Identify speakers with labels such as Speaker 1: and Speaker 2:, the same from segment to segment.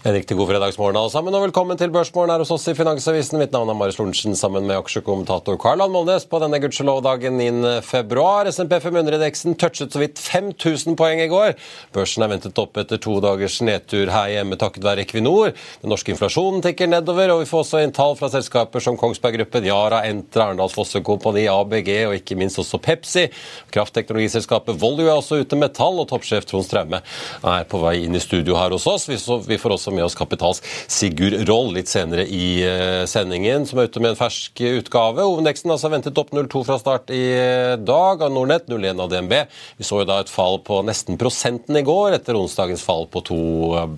Speaker 1: En riktig god fredagsmorgen alle sammen, og velkommen til Børsmorgen her hos oss i Finansavisen. Mitt navn er Marius Lorentzen sammen med aksjekommentator Karl Ann Molnes på denne gudskjelov-dagen 9. februar. SMP 500-indeksen touchet så vidt 5000 poeng i går. Børsen er ventet opp etter to dagers nedtur her hjemme takket være Equinor. Den norske inflasjonen tikker nedover, og vi får også inn tall fra selskaper som Kongsberg Gruppen, Yara, Entra, Arendals Fosse Kompani, ABG og ikke minst også Pepsi. Kraftteknologiselskapet Volue er også ute med tall, og toppsjef Trond Straume er på vei inn i studio her hos oss. Vi får også med oss Kapitals Sigurd Roll litt senere i eh, sendingen, som er ute med en fersk utgave. Hovedindeksen altså ventet opp 0,2 fra start i eh, dag av Nordnett, 0,1 av DNB. Vi så jo da et fall på nesten prosenten i går, etter onsdagens fall på to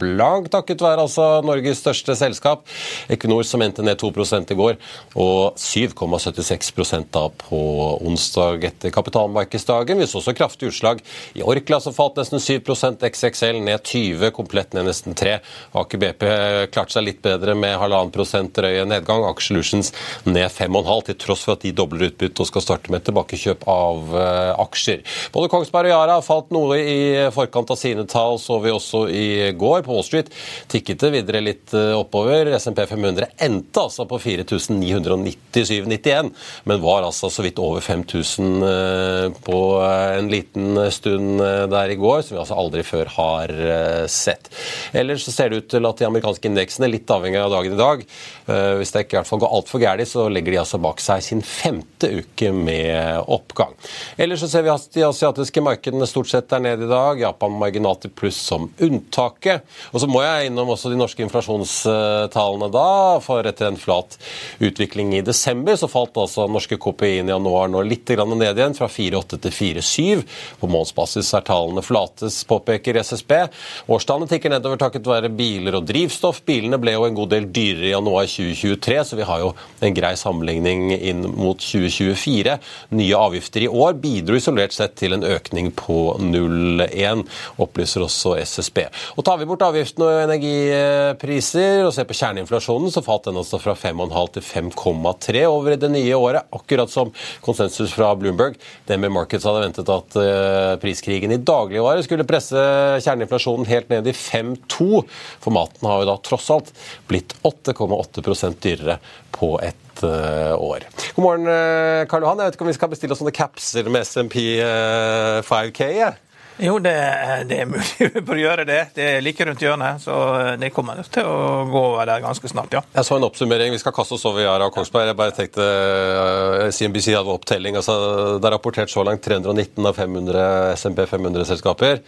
Speaker 1: blank, takket være altså Norges største selskap, Equinor, som endte ned 2% i går, og 7,76 da på onsdag etter kapitalmarkedsdagen. Vi så også kraftig utslag i Orkla, som falt nesten 7% XXL ned 20, komplett ned nesten 3. Aker BP klarte seg litt bedre med halvannen prosent drøye nedgang. Aksjelutions ned 5,5, til tross for at de dobler utbytte og skal starte med tilbakekjøp av uh, aksjer. Både Kongsberg og Yara falt noe i forkant av sine tall, så vi også i går. På Wall Street tikket det videre litt uh, oppover. SMP 500 endte altså på 4997,91, men var altså så vidt over 5000 uh, på en liten stund der i går, som vi altså aldri før har sett. Ellers så ser det ut til at de amerikanske indeksene, litt avhengig av dagen i dag, hvis det ikke i hvert fall går altfor galt, så legger de altså bak seg sin femte uke med oppgang. Ellers så ser vi at de asiatiske markedene stort sett er nede i dag. Japan marginalt i pluss som unntaket. Og så må jeg innom også de norske inflasjonstallene da, for etter en flat utvikling i desember, så falt altså norske KPI i januar nå litt ned igjen, fra 4,8 til 4,7. På månedsbasis er tallene flates, påpeker SSB. Årstallene tikker nedover takket være biler og drivstoff. Bilene ble jo en god del dyrere i januar 2023, så vi har jo en grei sammenligning inn mot 2024. Nye avgifter i år bidro isolert sett til en økning på 0,1, opplyser også SSB. Og Tar vi bort avgiftene og energipriser og ser på kjerneinflasjonen, så falt den altså fra 5,5 til 5,3 over det nye året, akkurat som konsensus fra Bloomberg. DNB Markets hadde ventet at uh, priskrigen i dagligvare skulle presse kjerneinflasjonen helt ned i 5,2. For maten har jo da tross alt blitt 8,8% dyrere på et uh, år. God morgen, uh, Karl Johan. Jeg vet ikke om vi skal bestille oss sånne capser med SMP uh, 5K? Ja?
Speaker 2: Jo, det, det, er mulig å gjøre det. Det er like rundt hjørnet, så det kommer til å gå over der ganske snart, ja.
Speaker 1: Jeg så en oppsummering. Vi skal kaste oss over Yara og Kongsberg. Jeg bare tenkte uh, CNBC hadde opptelling. Altså, det er rapportert så langt 319 av 500 SMP 500-selskaper.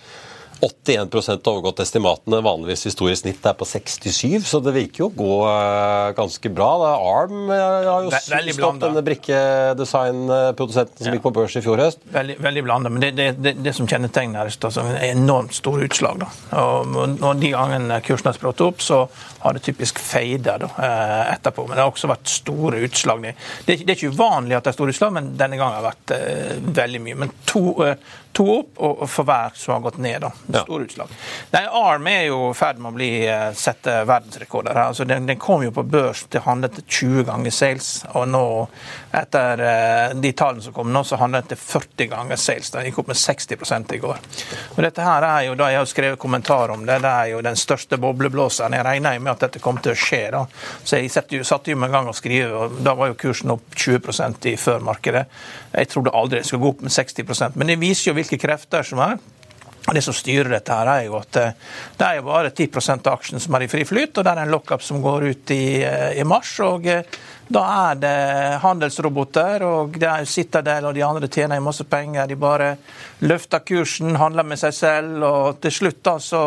Speaker 1: 81% overgått estimatene. Vanligvis historisk snitt er på 67, så det virker jo å gå uh, ganske bra. Da. Arm uh, har jo stått denne brikkedesignprodusenten som ja. gikk på børs i fjor høst.
Speaker 2: Veldig, veldig blanda. Men det, det, det, det, som kjennetegner er altså, enormt store utslag. Da. Og når de gangene kursen har sprått opp, så har det typisk feida uh, etterpå. Men det har også vært store utslag. Det, det, er ikke uvanlig at det er store utslag, men denne gangen har det vært veldig mye. Men to to opp, og for hver som har gått ned. da,
Speaker 1: Ja.
Speaker 2: Store utslag. Nei, ARM er jo i ferd med å bli eh, sette verdensrekorder her. altså den, den kom jo på børs til handlet til 20 ganger sales, og nå, etter eh, de tallene som kom nå, så handlet det 40 ganger sales. Den gikk opp med 60 i går. Og dette her er jo, da Jeg har skrevet kommentar om det, det er jo den største bobleblåseren. Jeg regner med at dette kom til å skje. da. Så jeg satte jo, satte jo med en gang og skrive, og da var jo kursen opp 20% i førmarkedet. Jeg trodde aldri det skulle gå opp med 60% men det viser jo hvilke krefter som er. Det som styrer dette, her er jo at eh, det er jo bare 10 av aksjen som er i fri flyt, og det er en lockup som går ut i, eh, i mars. og Da er det handelsroboter, og det er jo Citadel og de andre tjener masse penger. De bare løfter kursen, handler med seg selv, og til slutt da så,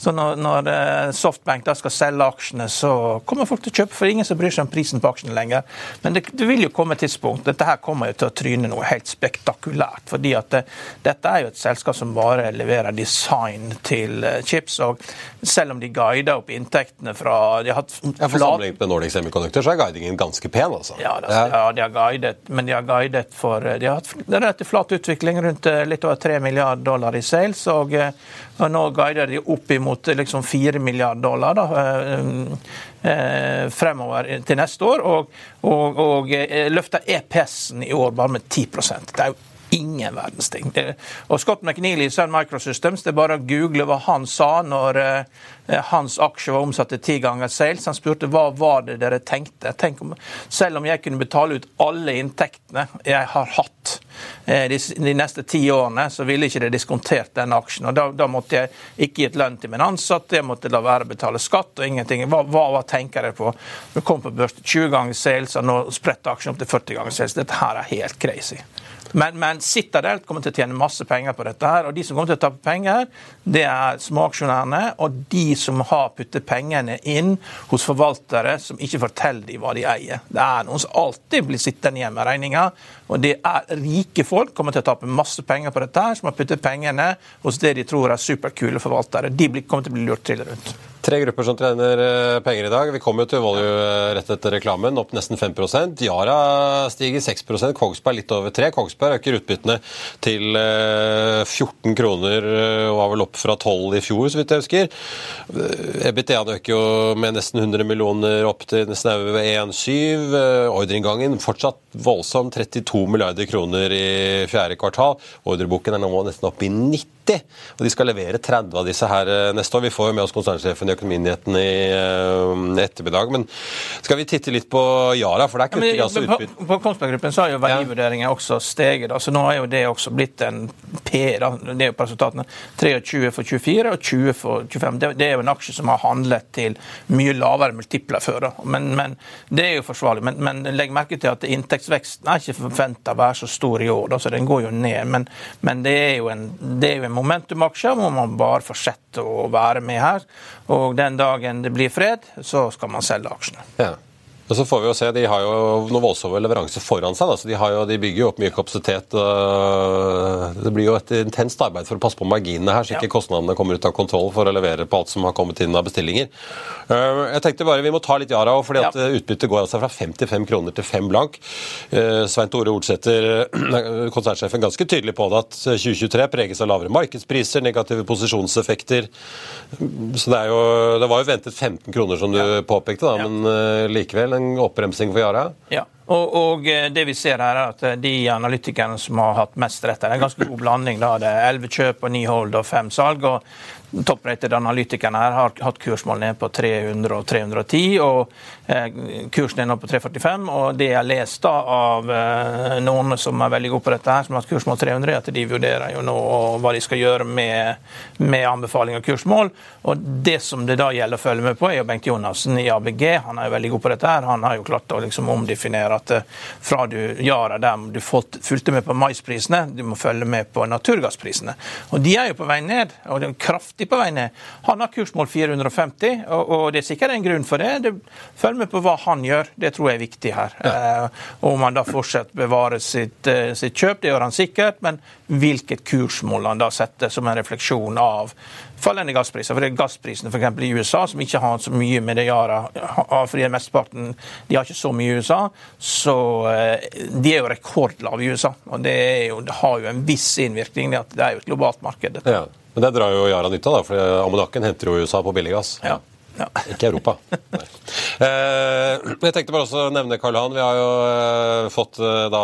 Speaker 2: så når, når eh, Softbank da skal selge aksjene, så kommer folk til å kjøpe, for ingen som bryr seg om prisen på aksjene lenger. Men det, det vil jo komme et tidspunkt. Dette her kommer jo til å tryne noe helt spektakulært. fordi at det, dette er jo et selskap som bare leverer design til eh, chips. og Selv om de guider opp inntektene fra de har hatt
Speaker 1: Ja, for
Speaker 2: flat-
Speaker 1: Sammenlignet med Nordic Semiconductor så er guidingen ganske pen, altså.
Speaker 2: ja, det, ja, de har guidet, men de har guidet for De har hatt det relativt flat utvikling, rundt eh, litt over 3 milliarder dollar i sales. Og, eh, og nå guider de opp imot eh, liksom 4 milliarder dollar da, eh, eh, fremover til neste år. Og, og, og eh, løfter EPS-en i år bare med 10 Det er jo ingen verdens ting. Og Scott McNeely i Sun Microsystems, det er bare å google hva han sa når eh, hans aksje var omsatt til ti ganger sales. Han spurte hva var det dere tenkte. Tenk om, selv om jeg kunne betale ut alle inntektene jeg har hatt eh, de, de neste ti årene, så ville ikke det diskontert den aksjen. Og da, da måtte jeg ikke gitt lønn til min ansatte, jeg måtte la være å betale skatt og ingenting. Hva, hva, hva tenker dere på? Du kom på børs til 20 ganger sales, og nå spretter aksjen opp til 40 ganger sales. Dette her er helt crazy. Men, men Citadel kommer til å tjene masse penger på dette. her, og De som kommer til å tape penger, det er småaksjonærene og de som har puttet pengene inn hos forvaltere som ikke forteller dem hva de eier. Det er noen som alltid blir sittende igjen med regninga. Og det er rike folk kommer til å tape masse penger på dette, her, som har puttet pengene hos det de tror er superkule forvaltere. De kommer til å bli lurt til rundt.
Speaker 1: Tre grupper som trener eh, penger i dag. Vi kommer jo til Volue eh, rett etter reklamen, opp nesten 5% Yara stiger 6% Kongsberg litt over 3 Kongsberg øker utbyttene til eh, 14 kroner eh, og var vel opp fra 12 i fjor, så vidt jeg husker. EBITDA-en øker jo med nesten 100 millioner opp til snaue 1,7. Eh, Ordreinngangen fortsatt voldsom, 32 milliarder kroner i fjerde kvartal. Ordreboken er nå nesten oppe i 90. Og de skal levere 30 av disse her eh, neste år. Vi får jo med oss konsernsjefen i Økonominyheten i eh, ettermiddag. Men skal vi titte litt på Yara, for der
Speaker 2: Ja,
Speaker 1: kutter
Speaker 2: men
Speaker 1: de altså
Speaker 2: på,
Speaker 1: utbytte.
Speaker 2: på Kongsberg Gruppen så har jo verdivurderingen også steget. da, så Nå er jo det også blitt en P. da, Det er jo på resultatene 23 for 24 og 20 for 25. Det, det er jo en aksje som har handlet til mye lavere multipler før. da, men, men Det er jo forsvarlig. Men, men legg merke til at inntektsveksten er ikke forventa å være så stor i år. da, så Den går jo ned. Men, men det er jo en, det er jo en momentumaksje, må man bare fortsette å være med her. Og den dagen det blir fred, så skal man selge aksjene.
Speaker 1: Ja. Og så får vi jo se, De har jo noen voldsomme leveranser foran seg. Da. så de, har jo, de bygger jo opp mye kapasitet. Det blir jo et intenst arbeid for å passe på marginene her, så ikke
Speaker 2: Ja.
Speaker 1: kostnadene kommer ut av kontroll for å levere på alt som har kommet inn av bestillinger. Eh, Jeg tenkte bare Vi må ta litt Yara òg, fordi at
Speaker 2: Ja.
Speaker 1: utbyttet går altså fra 55 kroner til 5 blank. Svein Tore Olsæter, konsernsjefen, ganske tydelig på det at 2023 preges av lavere markedspriser, negative posisjonseffekter. Så det, er jo, det var jo ventet 15 kroner, som du påpekte, da,
Speaker 2: Ja.
Speaker 1: men likevel en oppbremsing for Yara.
Speaker 2: Ja, og, og eh, det vi ser her er at eh, de analytikerne som har hatt mest rett, er en ganske god blanding. da, Det er 11 kjøp og 9 hold og 5 salg. og Topprated analytikerne her har hatt kursmål ned på 300 og 310, og eh, kursen er nå på 345. og Det jeg leste av eh, noen som er veldig gode på dette, her, som har hatt kursmål 300, er at de vurderer jo nå hva de skal gjøre med, med anbefaling av kursmål. og Det som det da gjelder å følge med på, er jo Bengt Jonassen i ABG. Han er jo veldig god på dette. her, Han har jo klart å liksom omdefinere at eh, fra du Yara der du fulgte med på maisprisene, du må følge med på naturgassprisene. Og De er jo på vei ned. og det er kraftig kraftig på vei ned. Han har kursmål 450, og, og det er sikkert en grunn for det. det. Følg med på hva han gjør, det tror jeg er viktig her. Ja. Eh, om han da fortsatt bevarer sitt, eh, sitt, kjøp, det gjør han sikkert, men hvilket kursmål han da setter som en refleksjon av fallende gasspriser. For det er gassprisene f.eks. i USA, som ikke har så mye med det å gjøre, fordi mesteparten de har ikke så mye i USA, så eh, de er jo rekordlave i USA. Og det, jo, det, har jo en viss innvirkning. Det er jo et globalt marked.
Speaker 1: Ja. Men det drar jo Yara nytte av, for ammoniakken henter jo USA på billiggass.
Speaker 2: Ja.
Speaker 1: Ja. Ikke Europa. Nei. jeg tenkte bare også å nevne Karl Han. Vi har jo eh, fått eh, da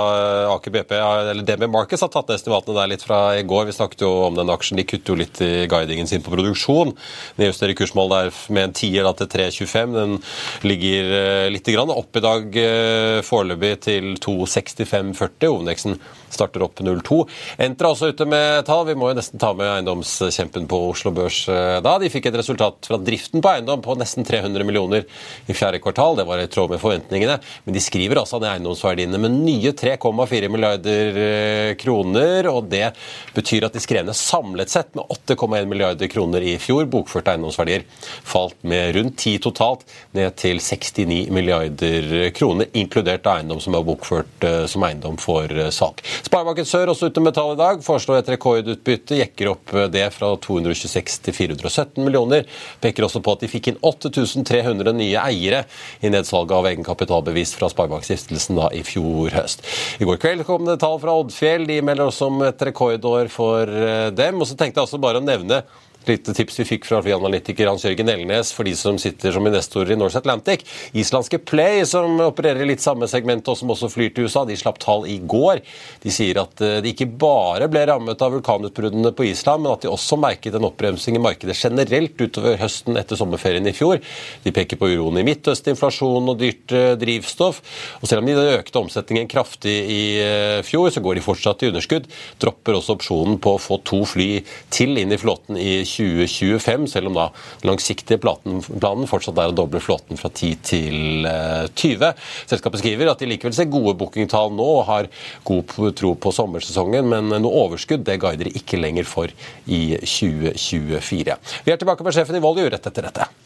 Speaker 1: Aker BP, eller DB Markets har tatt ned estimatene der litt fra i går. Vi snakket jo om den aksjen. De kutter jo litt i guidingen sin på produksjon. Nedjusterer kursmål der med en tier til 3,25. Den ligger eh, litt grann opp i dag eh, foreløpig til 2,65,40. Hovedindeksen starter opp 0,2. Entra også ute med tall. Vi må jo nesten ta med eiendomskjempen på Oslo Børs eh, da. De fikk et resultat fra driften på eiendom på nesten 300 millioner i fjerde kvartal. Det var i tråd med forventningene. Men de skriver altså ned eiendomsverdiene med nye 3,4 milliarder eh, kroner. Og det betyr at de skrev ned samlet sett med 8,1 milliarder kroner i fjor. Bokførte eiendomsverdier falt med rundt 10 totalt, ned til 69 milliarder kroner, inkludert eiendom som er bokført eh, som eiendom for salg. Sparebanken Sør også ute med tall i dag. Foreslår et rekordutbytte. Jekker opp det fra 226 til 417 millioner. Peker også på at de fikk inn 8300 nye eiere i nedsalget av egenkapitalbevis fra Sparebankstiftelsen i fjor høst. I går kveld kom det tall fra Oddfjell. De melder også om et rekordår for eh, dem. Og så tenkte jeg også bare å nevne lite tips vi fikk fra analytiker Hans Jørgen Elnes for de som sitter som investorer i Norse Atlantic. Islandske Play, som opererer i litt samme segment og som også flyr til USA, de slapp tall i går. De sier at eh, de ikke bare ble rammet av vulkanutbruddene på Island, men at de også merket en oppbremsing i markedet generelt utover høsten etter sommerferien i fjor. De peker på uroen i Midtøsten, inflasjon og dyrt eh, drivstoff. Og selv om de økte omsetningen kraftig i eh, fjor, så går de fortsatt i underskudd. Dropper også opsjonen på å få to fly til inn i flåten i 2020. 2025, selv om da langsiktige planen fortsatt er å doble flåten fra 10 til 20. Eh, Selskapet skriver at de likevel ser gode bookingtall nå og har god tro på sommersesongen, men noe overskudd det guider de ikke lenger for i 2024. Vi er tilbake med sjefen i Volue rett etter dette.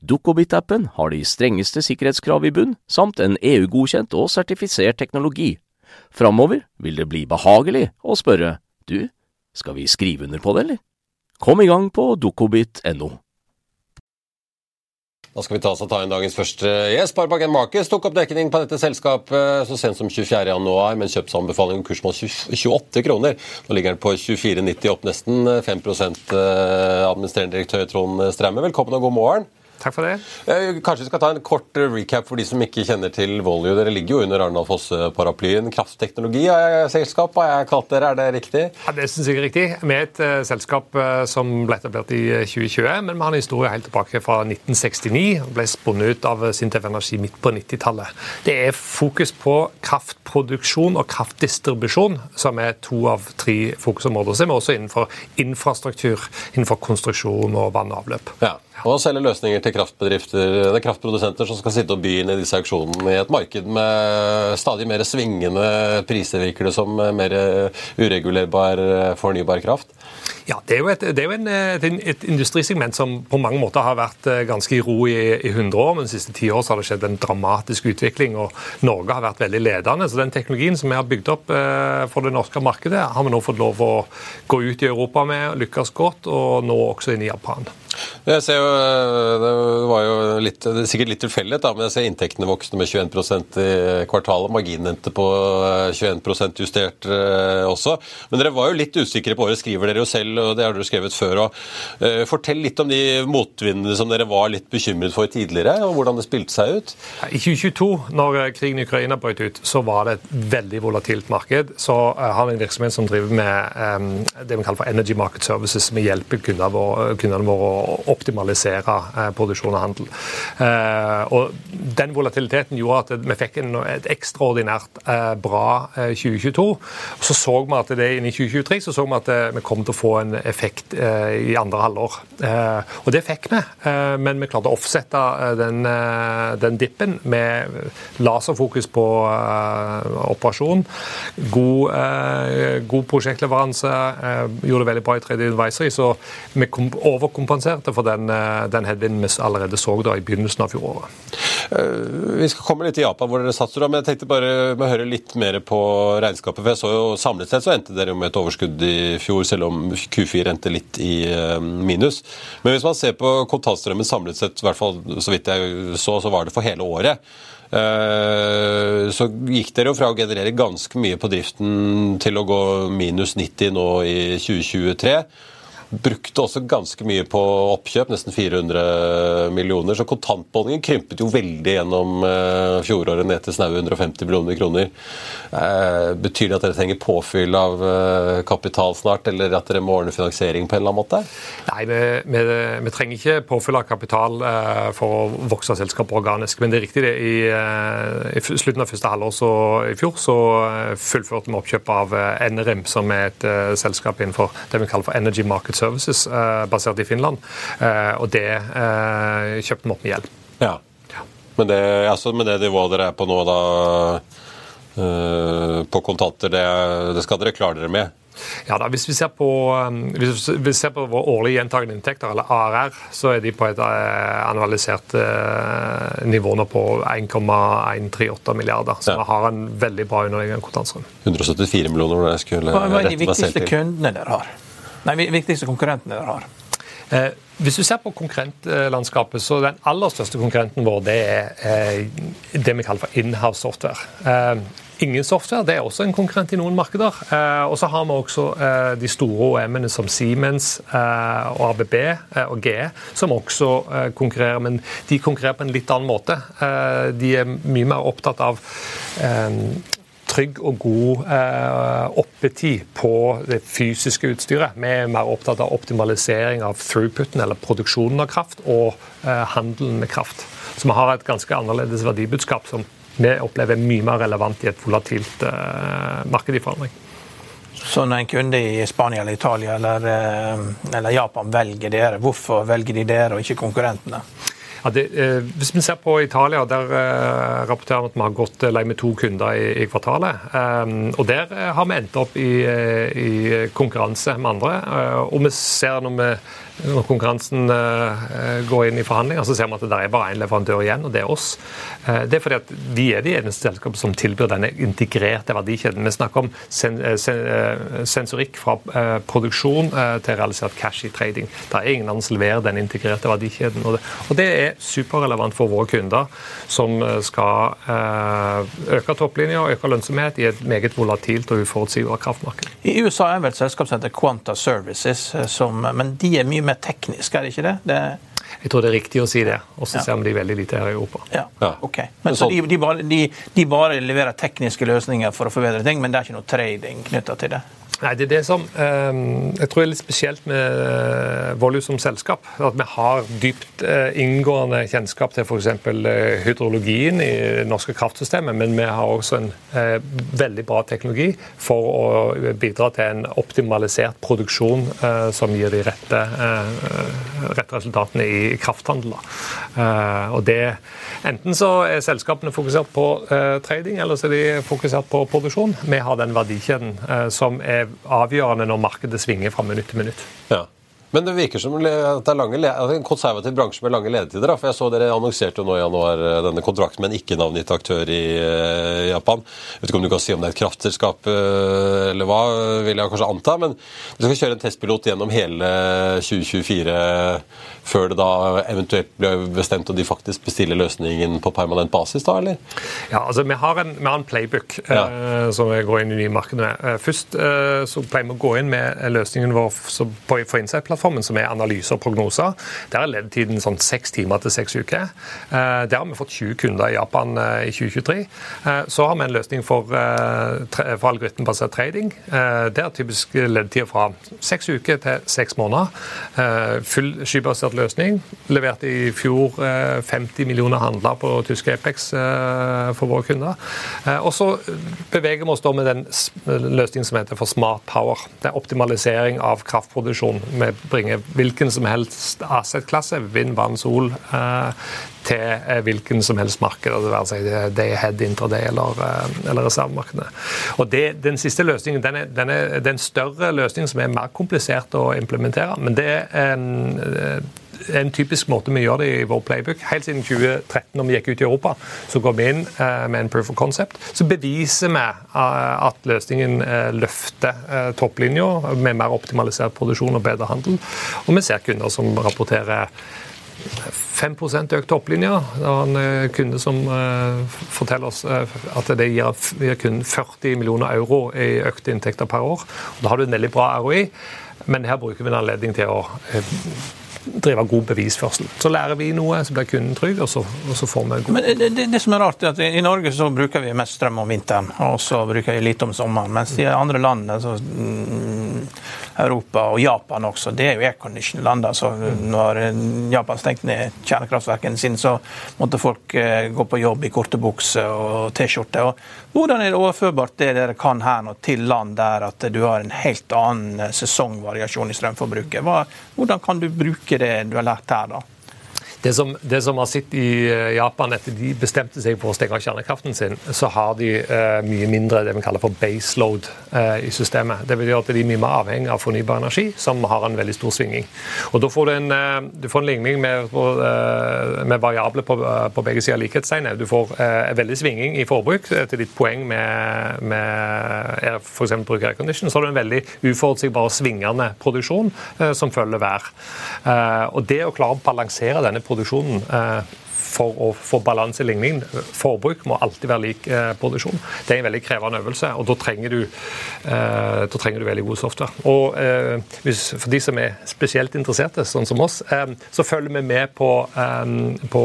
Speaker 3: Dukkobit-appen har de strengeste sikkerhetskrav i bunn, samt en EU-godkjent og sertifisert teknologi. Framover vil det bli behagelig å spørre du, skal vi skrive under på det, eller? Kom i gang på dukkobit.no.
Speaker 1: Da skal vi ta oss og ta inn dagens første gjest. Sparebank Markets tok opp dekning på dette selskapet så sent som 24.1, med kjøpsanbefaling om kursmål 28 kroner. Nå ligger den på 24,90, opp nesten 5% Administrerende direktør Trond Straume, velkommen og god morgen.
Speaker 4: Takk for det.
Speaker 1: Eh, kanskje vi skal ta en kort recap for de som ikke kjenner til Volue. Dere ligger jo under Arendal Fosse-paraplyen. Kraftteknologi er selskap, har jeg kalt dere. Er det riktig?
Speaker 4: Ja, Det syns jeg er riktig. Vi er et uh, selskap uh, som ble etablert i 2020, men vi har en historie helt tilbake fra 1969. og Ble spunnet ut av Sintef Energi midt på 90-tallet. Det er fokus på kraftproduksjon og kraftdistribusjon, som er to av tre fokusområder. Så er vi også innenfor infrastruktur, innenfor konstruksjon og vann og avløp.
Speaker 1: Ja. Og selge løsninger til kraftbedrifter, det er kraftprodusenter som skal sitte og by inn i disse auksjonene i et marked med stadig mer svingende priser, virker det som, mer uregulerbar fornybar kraft?
Speaker 4: Ja, Det er jo, et, det er jo en, et, et, industrisegment som på mange måter har vært eh, ganske i ro i, i 100 år. Men de siste ti år har det skjedd en dramatisk utvikling, og Norge har vært veldig ledende. Så den teknologien som vi har bygd opp eh, for det norske markedet, har vi nå fått lov å gå ut i Europa med, lykkes godt, og nå også inn i Japan.
Speaker 1: Jeg ser jo, eh, Det var jo litt, er sikkert litt tilfeldighet, men jeg ser inntektene vokste med 21% i kvartalet. Marginen endte på 21% justert også. Men dere var jo litt usikre på året, skriver dere jo selv og det har dere skrevet før. Uh, fortell litt om de motvindene som dere var litt bekymret for tidligere, og hvordan det spilte seg ut.
Speaker 4: I 2022, når eh, krigen i Ukraina brøt ut, så var det et veldig volatilt marked. Så har vi en virksomhet som driver med det vi kaller for Energy Market Services, som hjelper kundene våre, optimalisere uh, produksjon og handel. og Den volatiliteten gjorde at vi fikk et ekstraordinært bra 2022. Så så vi at det inn i 2023 så så vi at vi kom til å få en effekt eh, i andre halvår. Eh, og det fikk vi, eh, men vi klarte å offsette den, den dippen med laserfokus på operasjon. God, god prosjektleveranse. Gjorde det veldig bra i 3D Advisory, så vi overkompenserte for den, den headwinden vi allerede så da i begynnelsen av fjoråret.
Speaker 1: Vi skal komme litt til Japan, hvor dere satser, men jeg tenkte bare å høre litt mer på regnskapet. for jeg så jo Samlet sett så endte dere jo med et overskudd i fjor, selv om Q4 endte litt i eh, minus. Men hvis man ser på kontantstrømmen samlet sett, i hvert fall så vidt jeg så, så var det for hele året. Eh, så gikk dere jo fra å generere ganske mye på driften til å gå minus 90 nå i 2023. Brukte også ganske mye på oppkjøp, nesten 400 millioner. Så kontantbeholdningen krympet jo veldig gjennom uh, fjoråret ned til snaue 150 millioner kroner. Uh, betyr det at dere trenger påfyll av uh, kapital snart, eller at dere må ordne finansiering på en eller annen måte?
Speaker 4: Nei, vi, vi, vi trenger ikke påfyll av kapital for å vokse selskapet organisk. Men det er riktig det. I, i slutten av første halvår så, i fjor så fullførte vi oppkjøp av NRM, som er et selskap innenfor det vi kaller for Energy Market Services eh, basert i Finland. Eh, og det eh, kjøpte vi opp med gjeld.
Speaker 1: Ja. Men det, altså, med det nivået dere er på nå, da, på kontanter, det, det skal dere klare dere med?
Speaker 4: Ja da, Hvis vi ser på, hvis vi ser på våre årlige gjentagende inntekter, eller ARR, så er de på et annualisert nivå nå på 1,138 milliarder. Så ja. vi har en veldig bra underliggende kontantstrøm.
Speaker 1: 174 millioner når jeg skulle
Speaker 2: Hva er de viktigste kundene dere har? Nei, viktigste konkurrentene dere har?
Speaker 4: Eh, hvis du ser på konkurrentlandskapet, så den aller største konkurrenten vår det er eh, det vi kaller for inhouse software. Eh, ingen software det er også en konkurrent i noen markeder. Eh, og så har vi også de store OM-ene som Siemens og ABB og GE, som også konkurrerer. Men de konkurrerer på en litt annen måte. de er mye mer opptatt av trygg og god eh, oppetid på det fysiske utstyret. Vi er mer opptatt av optimalisering av throughputen, eller produksjonen av kraft, og eh, handelen med kraft. Så vi har et ganske annerledes verdibudskap som vi opplever er mye mer relevant i et volatilt eh, marked i forandring.
Speaker 2: Så når en kunde i Spania eller Italia eller, eh, eller Japan velger dere, hvorfor velger de dere og ikke konkurrentene?
Speaker 4: Ja, det, eh, hvis vi ser på Italia, der eh, rapporterer vi at vi har gått eh, lei med to kunder i, i kvartalet. Um, og Der eh, har vi endt opp i, i konkurranse med andre. Uh, og vi ser når vi når konkurransen uh, går inn i forhandlinger, så ser vi at det er bare én leverandør igjen, og det er oss. Uh, det er fordi at vi er de eneste selskapene som tilbyr denne integrerte verdikjeden. Vi snakker om sen, sen, sensorikk fra produksjon til realisert cash i trading. Det er ingen andre som leverer den integrerte verdikjeden. Og det, er er superrelevant for våre kunder som skal øke topplinja og øke lønnsomhet i et meget volatilt og uforutsigbart kraftmarked.
Speaker 2: I USA er vel et selskap som heter Quanta Services, som, men de er mye mer tekniske, er det ikke det? det
Speaker 4: jeg tror det er riktig å si det. Og så ja. ser vi de veldig lite her i Europa.
Speaker 2: Ja, ok. Men så de, de, bare, de, de, bare, leverer tekniske løsninger for å forbedre ting, men det er ikke noe trading knytta til det?
Speaker 4: Nei, det er det som eh, jeg tror er litt spesielt med eh, Volue som selskap. At vi har dypt eh, inngående kjennskap til f.eks. Eh, hydrologien i det norske kraftsystemet, men vi har også en veldig bra teknologi for å bidra til en optimalisert produksjon som gir de rette, rette resultatene i krafthandler. og det, Enten så er selskapene fokusert på trading, eller så er de fokusert på produksjon. Vi har den verdikjeden som er avgjørende når markedet svinger fra minutt til minutt.
Speaker 1: Ja. Men det virker som at det er lange, en konservativ bransje med lange ledetider. For jeg så Dere annonserte jo nå i januar eh, denne kontrakten med en ikke-navngitt aktør i uh, Japan. Jeg vet ikke om du kan si om det er et kraftselskap uh, eller hva, vil jeg kanskje anta. Men du skal kjøre en testpilot gjennom hele 2024 før det da eventuelt blir bestemt og de faktisk bestiller løsningen på permanent basis, da, eller?
Speaker 4: Ja, altså vi har en, vi har en playbook ja. eh, som vi går inn i nye markeder med. Først eh, så pleier vi å gå inn med løsningen vår på, på Insight-plattformen, som er analyse og prognoser. Der er leddtiden sånn seks timer til seks uker. der har vi fått 20 kunder i Japan i 2023. så har vi en løsning for, for algoritmebasert trading. det er typisk ledetid fra seks uker til seks måneder. full skybasert løsning. Leverte i fjor 50 eh, millioner handler på tyske Apex eh, for våre kunder. Eh, og så beveger vi oss da med den løsningen som heter for Smart Power. Det er optimalisering av kraftproduksjon. Vi bringer hvilken som helst asset-klasse, vind, vann, sol, til hvilken som helst marked. Det være seg day ahead, intraday eller, eller reservemarkedene. Og det, Den siste løsningen den er, den er, det er større løsningen som er mer komplisert å implementere. Men det er en, typisk måte vi gjør det i vår playbook. Helt siden 2013, når vi gikk ut i Europa, så går vi inn eh, med en proof of concept. Så beviser vi eh, at løsningen eh, løfter topplinja med mer optimalisert produksjon og bedre handel. Og vi ser kunder som rapporterer 5% økt topplinje. Det var en kunde som forteller oss at det gir kun 40 millioner euro i økte inntekter per år. Da har du en veldig bra ROI, men her bruker vi en anledning til å drive god bevisførsel. Så lærer vi noe, så blir kunden trygg, og så, og så får vi god
Speaker 2: Men det, det, det, som er rart, er at I Norge så bruker vi mest strøm om vinteren, og så bruker vi lite om sommeren. Mens i andre land, altså, Europa og Japan også, det er jo aircondition-land. Altså, når Japan stengte ned kjernekraftverkene sine, så måtte folk eh, gå på jobb i korte bukser og T-skjorte. Hvordan er det overførbart det dere kan her nå, til land der at du har en helt annen sesongvariasjon i strømforbruket? Hva, hvordan kan du bruke det du har lært her, da?
Speaker 4: Det som, det som har sett i eh, Japan, etter de bestemte seg for å stenge av kjernekraften sin, så har de uh, mye mindre det vi kaller for baseload uh, i systemet. Det betyr at de er mye mer avhengig av fornybar energi, som har en veldig stor svinging. Og Da får du en, uh, du får en ligning med, eh, med variabler på, eh, på, begge sider av likhetstegnet. Du får en veldig svinging i forbruk. Til ditt poeng med, med f.eks. bruk aircondition, så har du en veldig uforutsigbar og svingende produksjon som følger vær. Og Det å klare å balansere denne produksjonen eh, for å få balanse i ligningen. Forbruk må alltid være lik eh, produksjon. Det er en veldig krevende øvelse, og da trenger du, eh, da trenger du veldig god software. Og eh, hvis, For de som er spesielt interesserte, sånn som oss, så følger vi med på, på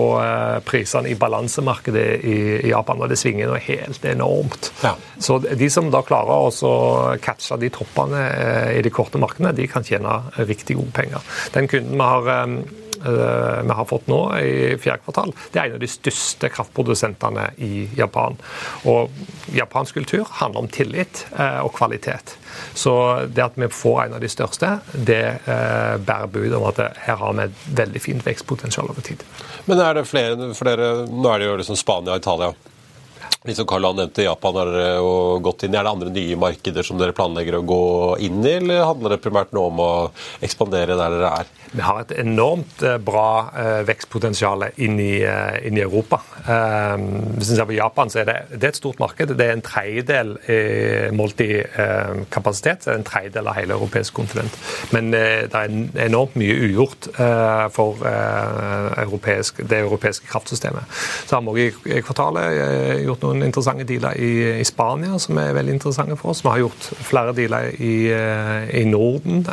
Speaker 4: prisene i balansemarkedet i, i, Japan, og det svinger noe helt enormt. Ja. Så de som da klarer å catche de toppene i de korte markedene, de kan tjene riktig gode penger. Den kunden vi har vi har fått nå i fjerde kvartal, det er en av de største kraftprodusentene i Japan. Og japansk kultur handler om tillit eh, og kvalitet. Så det at vi får en av de største, det eh, bærer bud om at her har vi et veldig fint vekstpotensial over tid.
Speaker 1: Men er det flere, flere Nå er det jo liksom Spania og Italia Liksom Karl Johan nevnte, Japan har gått inn i. Er det andre nye markeder som dere planlegger å gå inn i, eller handler det primært nå om å ekspandere der dere er?
Speaker 4: Vi har et enormt eh, bra eh, vekstpotensial inn i, eh, inn i Europa. Eh, hvis vi ser på Japan, så er det, det er et stort marked. Det er en tredjedel eh, målt i eh, kapasitet. Det er en tredjedel av hele europeisk kontinent. Men det er enormt mye ugjort for europeisk, det europeiske kraftsystemet. Så har vi òg i kvartalet gjort noen interessante dealer i, i, Spania som er veldig interessante for oss. Vi har gjort flere dealer i, i Norden.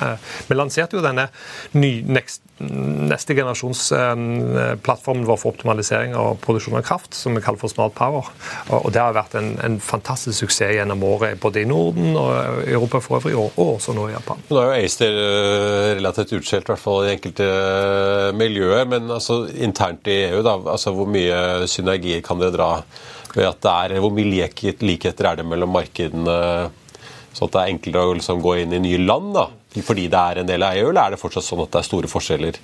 Speaker 4: Vi lanserte jo denne ny, next, neste generasjons eh, vår for optimalisering og produksjon av kraft, som vi kaller for Smart Power. Og, Det har vært en, en fantastisk suksess gjennom året, både i Norden og Europa for øvrig, og, og også nå i Japan.
Speaker 1: Nå er jo ACER eh, relativt utskjelt, i hvert fall i enkelte eh, miljøer. Men altså, internt i EU, da, altså, hvor mye synergier kan dere dra ved at det er, Hvor mye likheter er det mellom markedene? Sånn at det er enklere å liksom gå inn i nye land? da? Fordi det er en del av EU, eller er det fortsatt sånn at det er store forskjeller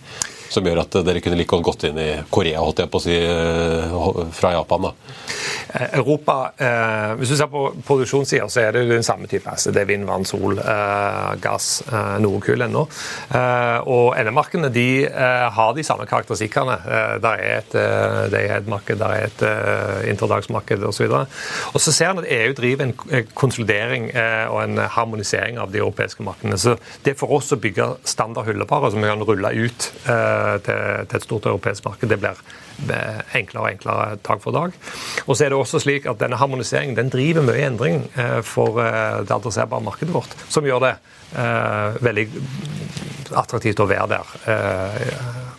Speaker 1: som gjør at dere kunne like godt gått inn i Korea, holdt jeg på å si, eh, fra Japan? da?
Speaker 4: Eh, Europa, eh, Hvis du ser på produksjonssida, så er det jo den samme type. Altså det er vind, vann, sol, eh, gass, eh, noe kull ennå. Eh, og NM-markedene de eh, har de samme karakteristikkene. Der er et day-head-marked, det er et eh, interdagsmarked osv. Og så ser en at EU driver en konsolidering og en harmonisering av de europeiske markedene. Så det er for oss å bygge standard hylleparer som vi kan rulle ut til, til et stort europeisk marked. Det blir enklere og enklere dag for dag. Og så er det også slik at Denne harmoniseringen den driver mye endring eh, for eh, det adresserbare markedet vårt, som gjør det eh, veldig attraktivt å være der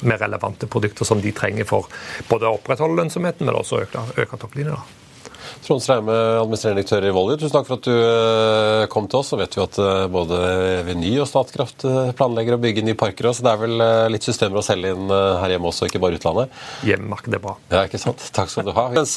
Speaker 4: med relevante produkter som de trenger for både å opprettholde lønnsomheten, men også å øke, øke topplinjen.
Speaker 1: Trond Streime, administrerende direktør i Volue, tusen takk for at du eh, kom til oss. Så vet vi at eh, både Veny og Statkraft eh, planlegger å bygge nye parker. Så det er vel litt systemer å selge inn her hjemme også, ikke bare utlandet?
Speaker 4: Hjemmemarkedet er bra.
Speaker 1: Ja, ikke sant. Takk skal du ha. Mens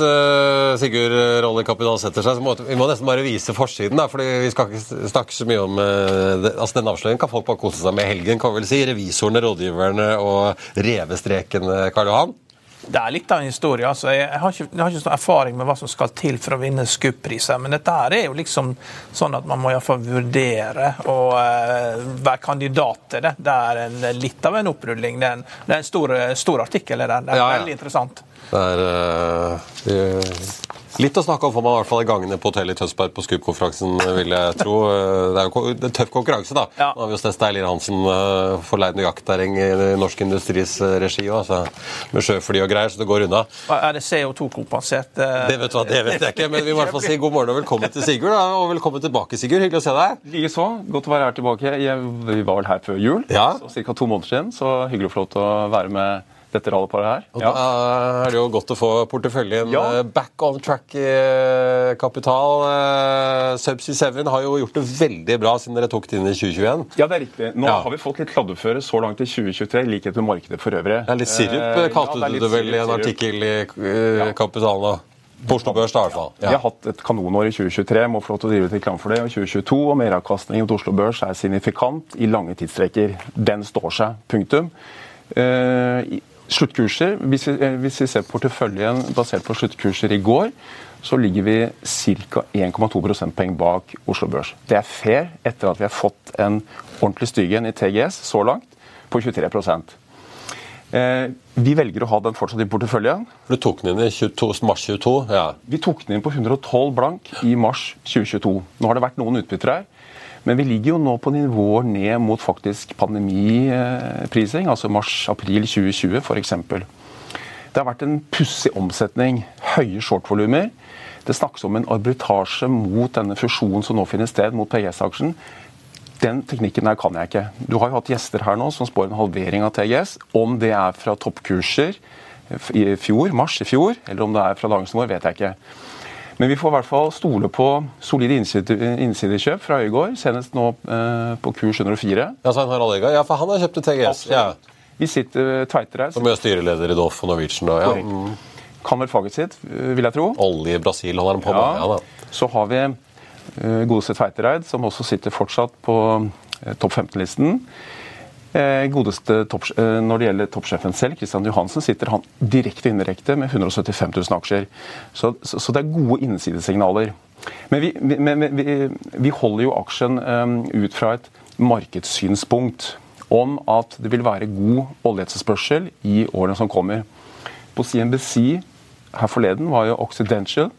Speaker 1: Sigurd Rolle Kapital setter seg, så må vi må nesten bare vise forsiden. da, fordi Vi skal ikke snakke så mye om altså Den avsløringen kan folk bare kose seg med i helgen, kan vi vel si. Revisorene, rådgiverne og revestreken, Karl Johan.
Speaker 2: Det er litt av en historie. altså. Jeg har ikke, jeg har ikke sånn erfaring med hva som skal til for å vinne SKUP-priser, men dette her er jo liksom sånn at man må iallfall vurdere å uh, være kandidat til det. Det er en, litt av en opprulling. Det er en, det er en stor, stor, artikkel. Det, det er ja, ja. veldig interessant.
Speaker 1: Det er, uh, det, Litt å snakke om får man i hvert fall i gangene på hotellet i Tønsberg på Scoop-konferansen, vil jeg tro. Det er jo en tøff konkurranse, da. Ja. Nå har vi jo sett Stein Hansen uh, forleid noe i Norsk Industris regi òg, altså, med sjøfly og greier, så det går unna.
Speaker 2: Er det CO2-kompensert? Uh,
Speaker 1: det vet du hva, det vet jeg ikke, men vi må i hvert fall si god morgen og velkommen til Sigurd. Da, og velkommen tilbake, Sigurd. Hyggelig å se deg.
Speaker 5: Likeså. Godt å være her tilbake. Jeg, vi var vel her før jul, ja. så ca. to måneder siden. Så hyggelig å få lov til å være med dette rallyparet her.
Speaker 1: Og ja. Da er det jo godt å få porteføljen ja. Eh, back on track i eh, kapital. Eh, Subsea 7 har jo gjort det veldig bra siden dere tok det inn i 2021.
Speaker 5: Ja, det er riktig. Nå ja. har vi fått litt kladdeføre så langt i 2023, i likhet med markedet for øvrig.
Speaker 1: Det er litt sirup, kalte ja, du det vel i en artikkel i Kapitalen? da? På Oslo Børs, da, i hvert fall.
Speaker 5: Ja. Vi har hatt et kanonår i 2023, må få lov til å drive litt reklam for det. Og 2022 og meravkastningen til Oslo Børs er signifikant i lange tidsstreker. Den står seg. Punktum. Uh, Sluttkurser, hvis vi, eh, hvis vi ser porteføljen basert på sluttkurser i går, så ligger vi ca. 1,2 prosentpoeng bak Oslo Børs. Det er fair etter at vi har fått en ordentlig stygge i TGS så langt, på 23 eh, Vi velger å ha den fortsatt i porteføljen.
Speaker 1: Du tok den inn i 22, mars 22? ja.
Speaker 5: Vi tok den inn på 112 blank i mars 2022. Nå har det vært noen utbytter her. Men vi ligger jo nå på nivåer ned mot faktisk pandemiprising, altså mars-april 2020 f.eks. Det har vært en pussig omsetning. Høye shortvolumer. Det snakkes om en arbitrasje mot denne fusjonen som nå finner sted mot PGS-aksjen. Den teknikken der kan jeg ikke. Du har jo hatt gjester her nå som spår en halvering av TGS. Om det er fra toppkurser i fjor, mars i fjor, eller om det er fra dagens nivå, vet jeg ikke. Men vi får i hvert fall stole på solide innsidekjøp fra Øygård, senest nå eh, på kurs 104.
Speaker 1: Ja, så han har Øygård. Ja, for han har kjøpt til TGS. Ja.
Speaker 5: Vi sitter eh, Tveiter her.
Speaker 1: Som er styreleder i Doff og Norwegian. Da, ja. Mm.
Speaker 5: Kan vel faget sitt, vil jeg tro.
Speaker 1: Olje i Brasil holder han på med. Ja.
Speaker 5: Ja, så har vi uh, godeste Tveitereid, som også sitter fortsatt på uh, topp 15-listen. Eh, godeste topp, eh, Når det gjelder toppsjefen selv, Christian Johansen, sitter han direkte og indirekte med 175 000 aksjer. Så, så, så det er gode innsidesignaler. Men vi, men vi, vi holder jo aksjen um, ut fra et markedssynspunkt om at det vil være god oljeetterspørsel i årene som kommer. På CNBC her forleden var jo Occidential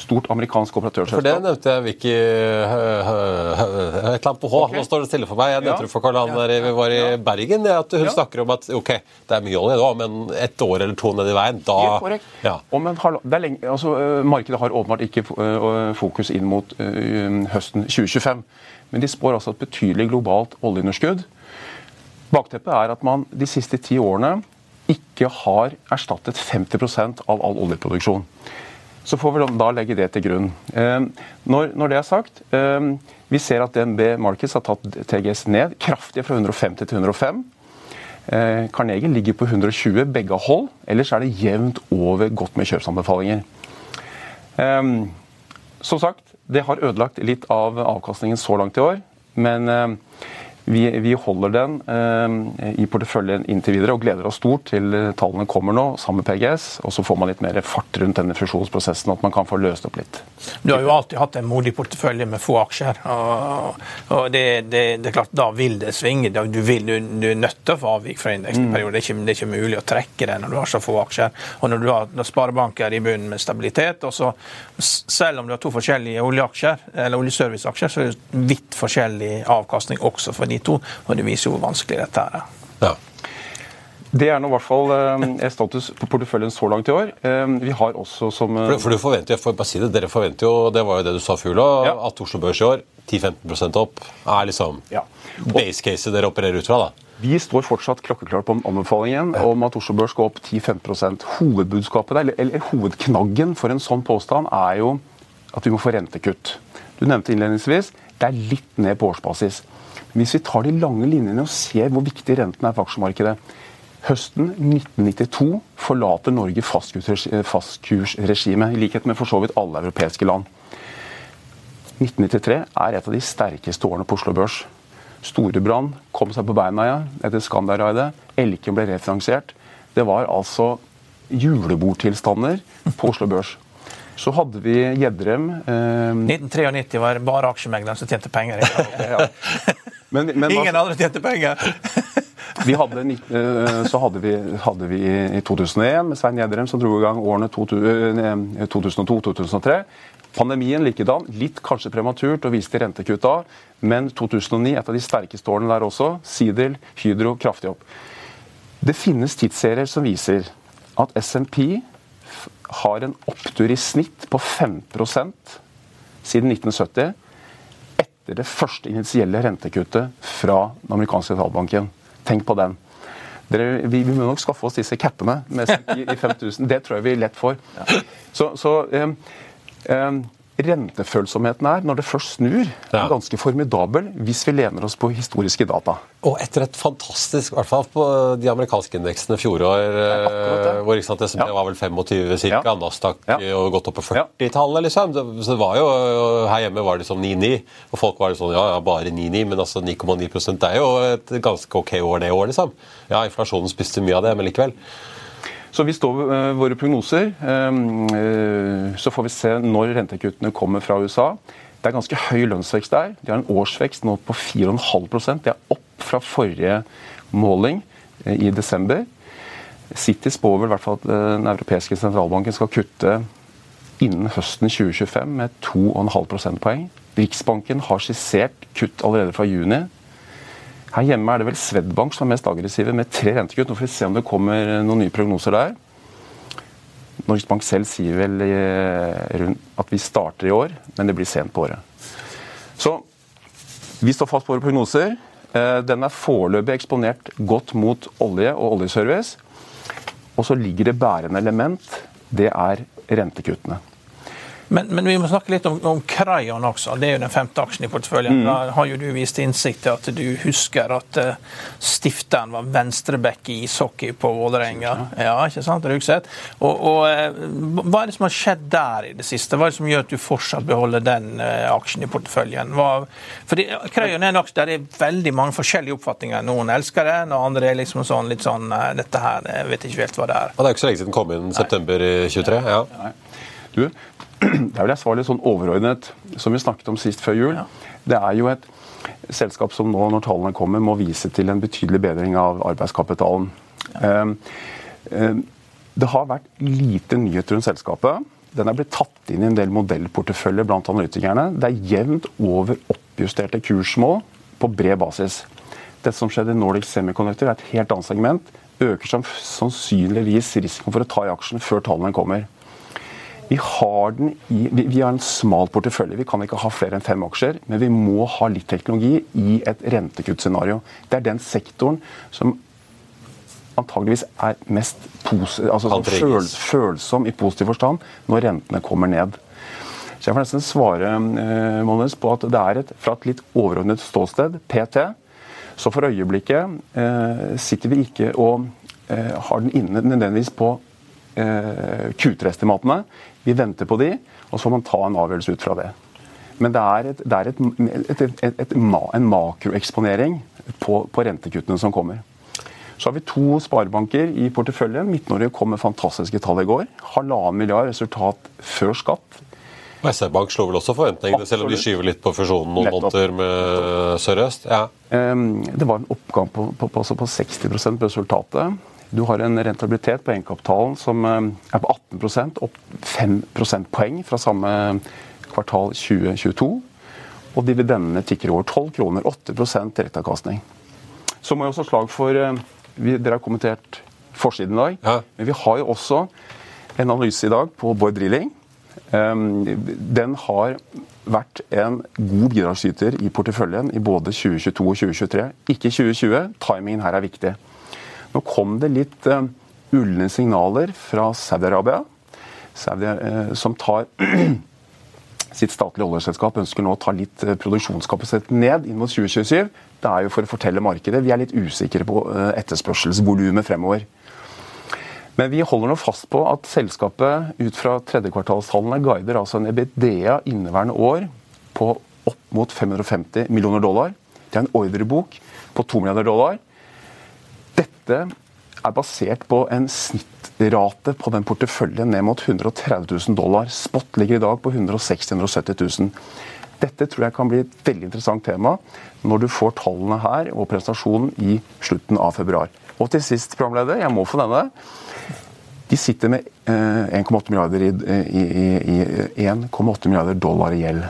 Speaker 5: stort amerikansk operatørselskap.
Speaker 1: For det nevnte jeg Vicky Et eller annet på H. Okay. Nå står det stille for meg. Jeg nevnte det for Karl Ann da vi var i Bergen. At hun ja. snakker om at ok, det er mye olje da, men et år eller to ned i veien, da
Speaker 5: Helt korrekt. Ja. Om en, lenge, altså, markedet har åpenbart ikke fokus inn mot uh, høsten 2025. Men de spår altså et betydelig globalt oljeunderskudd. Bakteppet er at man de siste ti årene ikke har erstattet 50% av all oljeproduksjon. Så får vi da legge det til grunn. Ehm, når, når det er sagt, ehm, vi ser at DNB Markets har tatt TGS ned kraftig fra 150 til 105. Ehm, Carnegie ligger på 120, begge hold. Ellers er det jevnt over godt med kjøpsanbefalinger. Som sagt, det har ødelagt litt av avkastningen så langt i år. Men vi, vi holder den eh, i porteføljen inntil videre og gleder oss stort til eh, tallene kommer nå, sammen med PGS. Og så får man litt mer fart rundt denne fusjonsprosessen, at man kan få løst opp litt.
Speaker 2: Du har jo alltid hatt en modig portefølje med få aksjer. og, og det, det, det, er klart, Da vil det svinge. Du, vil, du, du er nødt til å få avvik fra indeksperioden. Mm. Det, det er ikke mulig å trekke det når du har så få aksjer. Og når du har sparebanker i bunnen med stabilitet, og så selv om du har to forskjellige oljeaksjer, eller oljeserviceaksjer, så er det vidt forskjellig avkastning også for de to. Og det viser jo hvor vanskelig dette er. Ja.
Speaker 5: Det er nå i hvert fall eh, status på porteføljen så langt i år. Eh, vi har også som
Speaker 1: eh, for, for, du forventer, for bare si det, Dere forventer jo, det var jo det du sa, Fugla, ja. at Oslo Børs i år 10-15 opp er liksom ja. base-caset dere opererer ut fra? da?
Speaker 5: Vi står fortsatt klokkeklart på anbefalingen om at Oslo Børs skal opp 10-15 Hovedbudskapet, eller, eller hovedknaggen for en sånn påstand er jo at vi må få rentekutt. Du nevnte innledningsvis det er litt ned på årsbasis. Hvis vi tar de lange linjene og ser hvor viktig renten er for aksjemarkedet Høsten 1992 forlater Norge fastkursregimet, i likhet med for så vidt alle europeiske land. 1993 er et av de sterkeste årene på Oslo Børs. Storebrand kom seg på beina igjen etter Skandia-raidet. Elken ble refinansiert. Det var altså julebordtilstander på Oslo Børs. Så hadde vi Gjedrem
Speaker 2: eh... 1993 var bare aksjemegleren som tjente penger. ja. Men, men, Ingen andre tjente penger!
Speaker 5: vi hadde, eh, så hadde vi, hadde vi, i 2001 med Svein Gjedrem som dro i gang årene 2002-2003. Eh, Pandemien likedan. Litt kanskje prematurt og viste rentekutt da, men 2009 et av de sterkeste årene der også. Sidel, Hydro kraftig opp. Det finnes tidsserier som viser at SMP har en opptur i snitt på 5% siden 1970 etter det første initielle rentekuttet fra den amerikanske sentralbanken. Tenk på den. Dere, vi, vi, må nok skaffe oss disse cappene med i, i 5000. Det tror jeg vi lett får. Så, så um, um, rentefølsomheten er, når det først snur, er ganske formidabel hvis vi lener oss på historiske data.
Speaker 1: Og etter et fantastisk, i hvert fall på de amerikanske indeksene fjorår, eh, hvor sant, SMP ja. var vel 25 ca., ja. Nasdaq ja. og gått opp på 40-tallet, liksom. Så det var jo, Her hjemme var det sånn 9-9, og folk var sånn ja, ja bare 9-9, men altså 9,9 det er jo et ganske ok år det år, liksom. Ja, inflasjonen spiste mye av det, men likevel.
Speaker 5: Så vi står ved eh, våre prognoser. Ehm, eh, så får vi se når rentekuttene kommer fra USA. Det er ganske høy lønnsvekst der. De har en årsvekst nå på 4,5 Det er opp fra forrige måling eh, i desember. City spår vel i hvert fall at den europeiske sentralbanken skal kutte innen høsten 2025 med 2,5 prosentpoeng. Riksbanken har skissert kutt allerede fra juni. Her hjemme er det vel Swedbank som er mest aggressive, med tre rentekutt. Nå får vi se om det kommer noen nye prognoser der. Norges Bank selv sier vel eh, at vi starter i år, men det blir sent på året. Så vi står fast på våre prognoser. Eh, den er foreløpig eksponert godt mot olje og oljeservice. Og så ligger det bærende element. Det er rentekuttene.
Speaker 2: Men, men, vi må snakke litt om, om Crayon også. Det er jo den femte aksjen i porteføljen. Mm. Da har jo du vist innsikt til at du husker at uh, stifteren var venstreback i ishockey på Vålerenga. Ja, ikke sant? Rugset. Og, og uh, hva er det som har skjedd der i det siste? Hva er det som gjør at du fortsatt beholder den uh, aksjen i porteføljen? Hva, fordi Crayon er en aksje der det er veldig mange forskjellige oppfatninger. Noen elsker det, og andre er liksom sånn litt sånn Dette her, jeg vet ikke helt hva det er.
Speaker 1: Og det er jo ikke så lenge siden den kom inn september 23. ja. Nei.
Speaker 5: Du, der vil jeg svare litt sånn overordnet, som vi snakket om sist før jul. Ja. Det er jo et selskap som nå, når tallene kommer, må vise til en betydelig bedring av arbeidskapitalen. Ja. Um, um, det har vært lite nyheter rundt selskapet. Den er blitt tatt inn i en del modellporteføljer blant analytikerne. Det er jevnt over oppjusterte kursmål på bred basis. Det som skjedde i Nordic Semiconductor, er et helt annet segment. Øker sannsynligvis risikoen for å ta i aksjene før tallene kommer. Vi har, den i, vi, vi har en smal portefølje. Vi kan ikke ha flere enn fem aksjer. Men vi må ha litt teknologi i et rentekuttscenario. Det er den sektoren som antageligvis er mest altså sånn føl, følsom i positiv forstand når rentene kommer ned. Så Jeg får nesten svare eh, på at det er et, fra et litt overordnet ståsted, PT, så for øyeblikket eh, sitter vi ikke og eh, har den inne nødvendigvis på eh, Q3-estimatene. Vi venter på de, og så får man ta en avgjørelse ut fra det. Men det er, et, det er et, et, en makroeksponering på, på, rentekuttene som kommer. Så har vi to sparebanker i porteføljen. Midt-Norge kom med fantastiske tall i går. Halvannen milliard resultat før skatt.
Speaker 1: SR-Bank slår vel også forventningene, selv om de skyver litt på fusjonen noen måneder med Sør-Øst? Ja.
Speaker 5: Det var en oppgang på, på, på, på 60 på resultatet. Du har en rentabilitet på egenkapitalen som eh, er på 18% opp 5 prosentpoeng fra samme kvartal 2022. Og dividendene tikker over 12 kroner, 8 direkteavkastning. Så må jeg også slag for eh, vi, Dere har kommentert forsiden i dag. Ja. Men vi har jo også en analyse i dag på Bård Drilling. Um, den har vært en god bidragsyter i porteføljen i både 2022 og 2023. Ikke 2020. Timingen her er viktig. Nå kom det litt uh, ulne signaler fra Saudi-Arabia, Saudi, uh, som tar sitt statlige oljeselskap ønsker nå å ta litt uh, produksjonskapasitet ned inn mot 2027. Det er jo for å fortelle markedet. Vi er litt usikre på etterspørselsvolumet fremover. Men vi holder nå fast på at selskapet ut fra tredjekvartalstallene guider altså en EBDA inneværende år på opp mot 550 millioner dollar. Det er en ordrebok på 2 milliarder dollar. Dette er basert på en snittrate på den porteføljen ned mot 130 000 dollar. Spot ligger i dag på 160 000-170 000. Dette tror jeg kan bli et veldig interessant tema når du får tallene her og presentasjonen i slutten av februar. Og til sist, programleder, jeg må få denne. De sitter med eh, 1,8 milliarder, i, i, i 1,8 milliarder dollar i gjeld.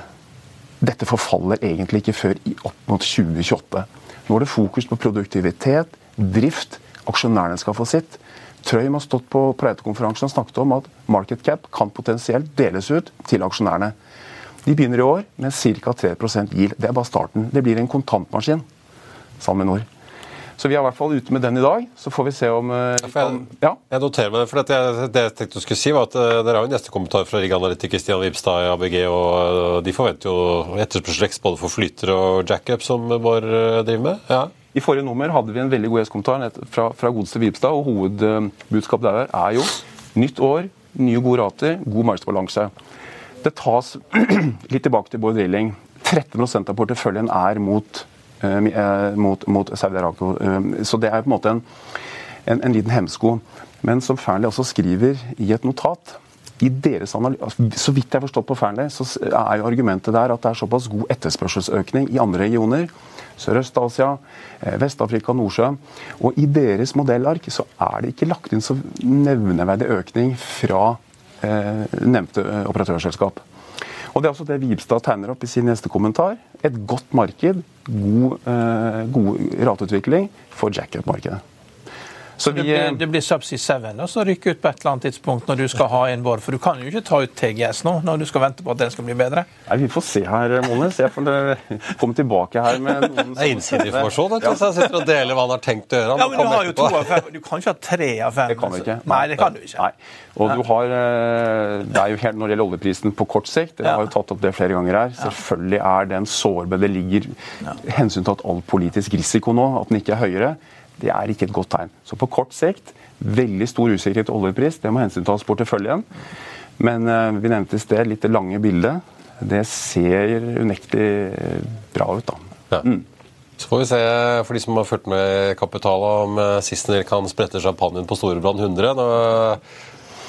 Speaker 5: Dette forfaller egentlig ikke før opp mot 2028. Nå er det fokus på produktivitet, drift. Aksjonærene skal få sitt. Trøim har stått på Pareto-konferansen og snakket om at market cap kan potensielt deles ut til aksjonærene. De begynner i år med ca. 3 yield. Det er bare starten. Det blir en kontantmaskin sammen med Nord. Så vi er i hvert fall ute med den i dag. Så får vi se om,
Speaker 1: eh, jeg, ja. Jeg noterer meg det. for jeg, Det jeg tenkte du skulle si var at uh, Dere har jo neste kommentar fra rigg-analytiker Stian Vibstad i ABG. og uh, De forventer jo etterspørselsvekst både for flytere og jackup, som Bård driver med. Ja.
Speaker 5: I forrige nummer hadde vi en veldig god gjestkommentar fra, fra godeste Vibstad. og Hovedbudskapet der er jo nytt år, nye gode rater, god markedsbalanse. Det tas litt tilbake til Bård Drilling. 13 av porteføljen er mot Eh, eh, mot, mot Saudi-Arabia. Eh, så det er på en måte en, en, en liten hemsko. Men som Fearnley også skriver i et notat i deres analyse, altså, Så vidt jeg har forstått på Fearnley, så er jo argumentet der at det er såpass god etterspørselsøkning i andre regioner. Sørøst-Asia, Vest-Afrika, Nordsjø. Og i deres modellark så er det ikke lagt inn så nevneverdig økning fra eh, nevnte operatørselskap. Og Det er også det Vibstad tegner opp i sin neste kommentar. Et godt marked, god, eh, god rateutvikling for jacket-markedet.
Speaker 2: Så det, blir, det blir Subsea 7 og som rykker ut på et eller annet tidspunkt når du skal ha en vår. For du kan jo ikke ta ut TGS nå, når du skal vente på at den skal bli bedre.
Speaker 5: Nei, Vi får se her, Molnes. Jeg får komme tilbake her med noen
Speaker 1: Det er innsideinformasjon. Ja. Så jeg sitter og deler hva han har tenkt å gjøre.
Speaker 2: Ja, men Du har jo to av fem. Du kan ikke ha tre av fem.
Speaker 5: Det kan du ikke.
Speaker 2: Nei, det kan du ikke.
Speaker 5: Nei. Og du har, eh, det er jo helt Når det gjelder oljeprisen på kort sikt, jeg har jo tatt opp det flere ganger her, selvfølgelig er den sårbar. Det ligger hensyntatt all politisk risiko nå, at den ikke er høyere. Det er ikke et godt tegn. Så på kort sikt veldig stor usikkerhet oljepris. Det må hensyntas porteføljen. Men uh, vi nevnte i sted litt det lange bildet. Det ser unektelig bra ut, da.
Speaker 1: Ja. Mm. Så får vi se for de som har fulgt med kapitalet, om Sissener Sistner kan sprette champagnen på Storebrand 100. Nå,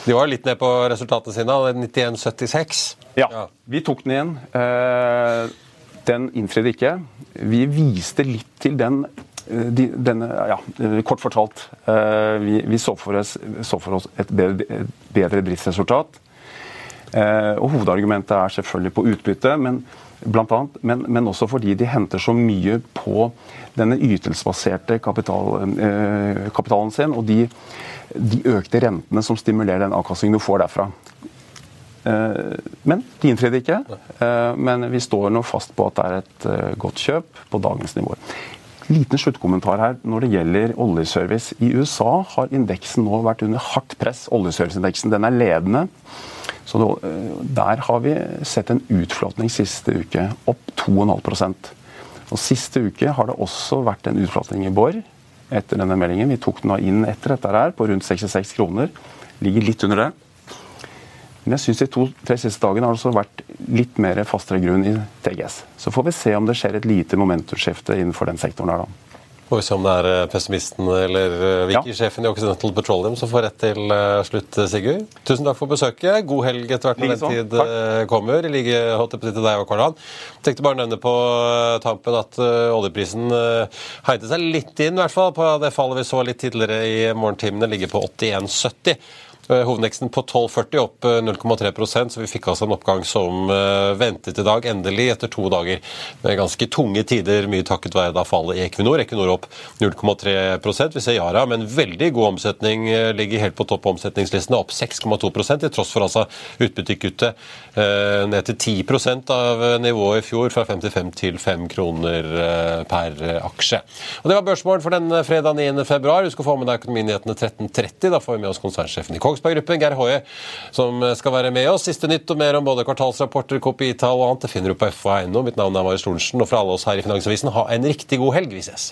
Speaker 1: de var litt ned på resultatene sine. 91,76.
Speaker 5: Ja, ja, vi tok den igjen. Den innfridde ikke. Vi viste litt til den de, denne, ja, kort fortalt, eh, vi, vi så, for oss, så, for oss, et bedre, bedre driftsresultat. Eh, og Hovedargumentet er selvfølgelig på utbytte, men, blant annet, men, men, også fordi de henter så mye på denne ytelsesbaserte kapital, eh, kapitalen sin, og de, de, økte rentene som stimulerer den avkastningen du får derfra. Men de innfridde ikke. Men vi står nå fast på at det er et godt kjøp på dagens nivåer. Liten sluttkommentar her. Når det gjelder oljeservice i USA, har indeksen nå vært under hardt press. Oljeserviceindeksen den er ledende. Så det, Der har vi sett en utflatning siste uke, opp 2,5% Og Siste uke har det også vært en utflatning i Borr etter denne meldingen. Vi tok den inn etter dette her på rundt 66 kroner. Ligger litt under det. Men jeg syns de to-tre siste dagene har det også vært litt mer fastere grunn i TGS. Så får vi se om det skjer et lite momentumskifte innenfor den sektoren her, da.
Speaker 1: Får vi se om det er eh, pessimisten eller Wiki-sjefen eh, ja. i Occidental Petroleum som får rett til eh, slutt, Sigurd. Tusen takk for besøket. God helg etter hvert når den tid takk. kommer. I like holdt til deg og Karl Han. Tenkte bare å nevne på tampen at oljeprisen heide seg litt inn, i hvert fall. På det fallet vi så litt tidligere i morgentimene, ligger på 81,70. Eh, hovedveksten på 12,40 opp 0,3 eh, så vi fikk altså en oppgang som eh, ventet i dag, endelig, etter to dager med ganske tunge tider, mye takket være da fallet i Equinor. Equinor opp 0,3% Vi ser Yara med en veldig god omsetning, ligger helt på topp på omsetningslistene, opp 6,2 til tross for altså utbyttekuttet ned til 10% av nivået i fjor, fra 55 til 5 kroner per aksje. Og Det var børsmålen for den fredag 9. februar. å få med deg Økonominyhetene 13.30. Da får vi med oss konsernsjefen i Kongsberg Kongsberg Gruppen, Geir Hoie, som skal være med oss. Siste nytt og mer om både kvartalsrapporter, KPI-tall og annet det finner du på FA.no. Mitt navn er Marius Thorensen, og fra alle oss her i Finansavisen, ha en riktig god helg. Vi ses.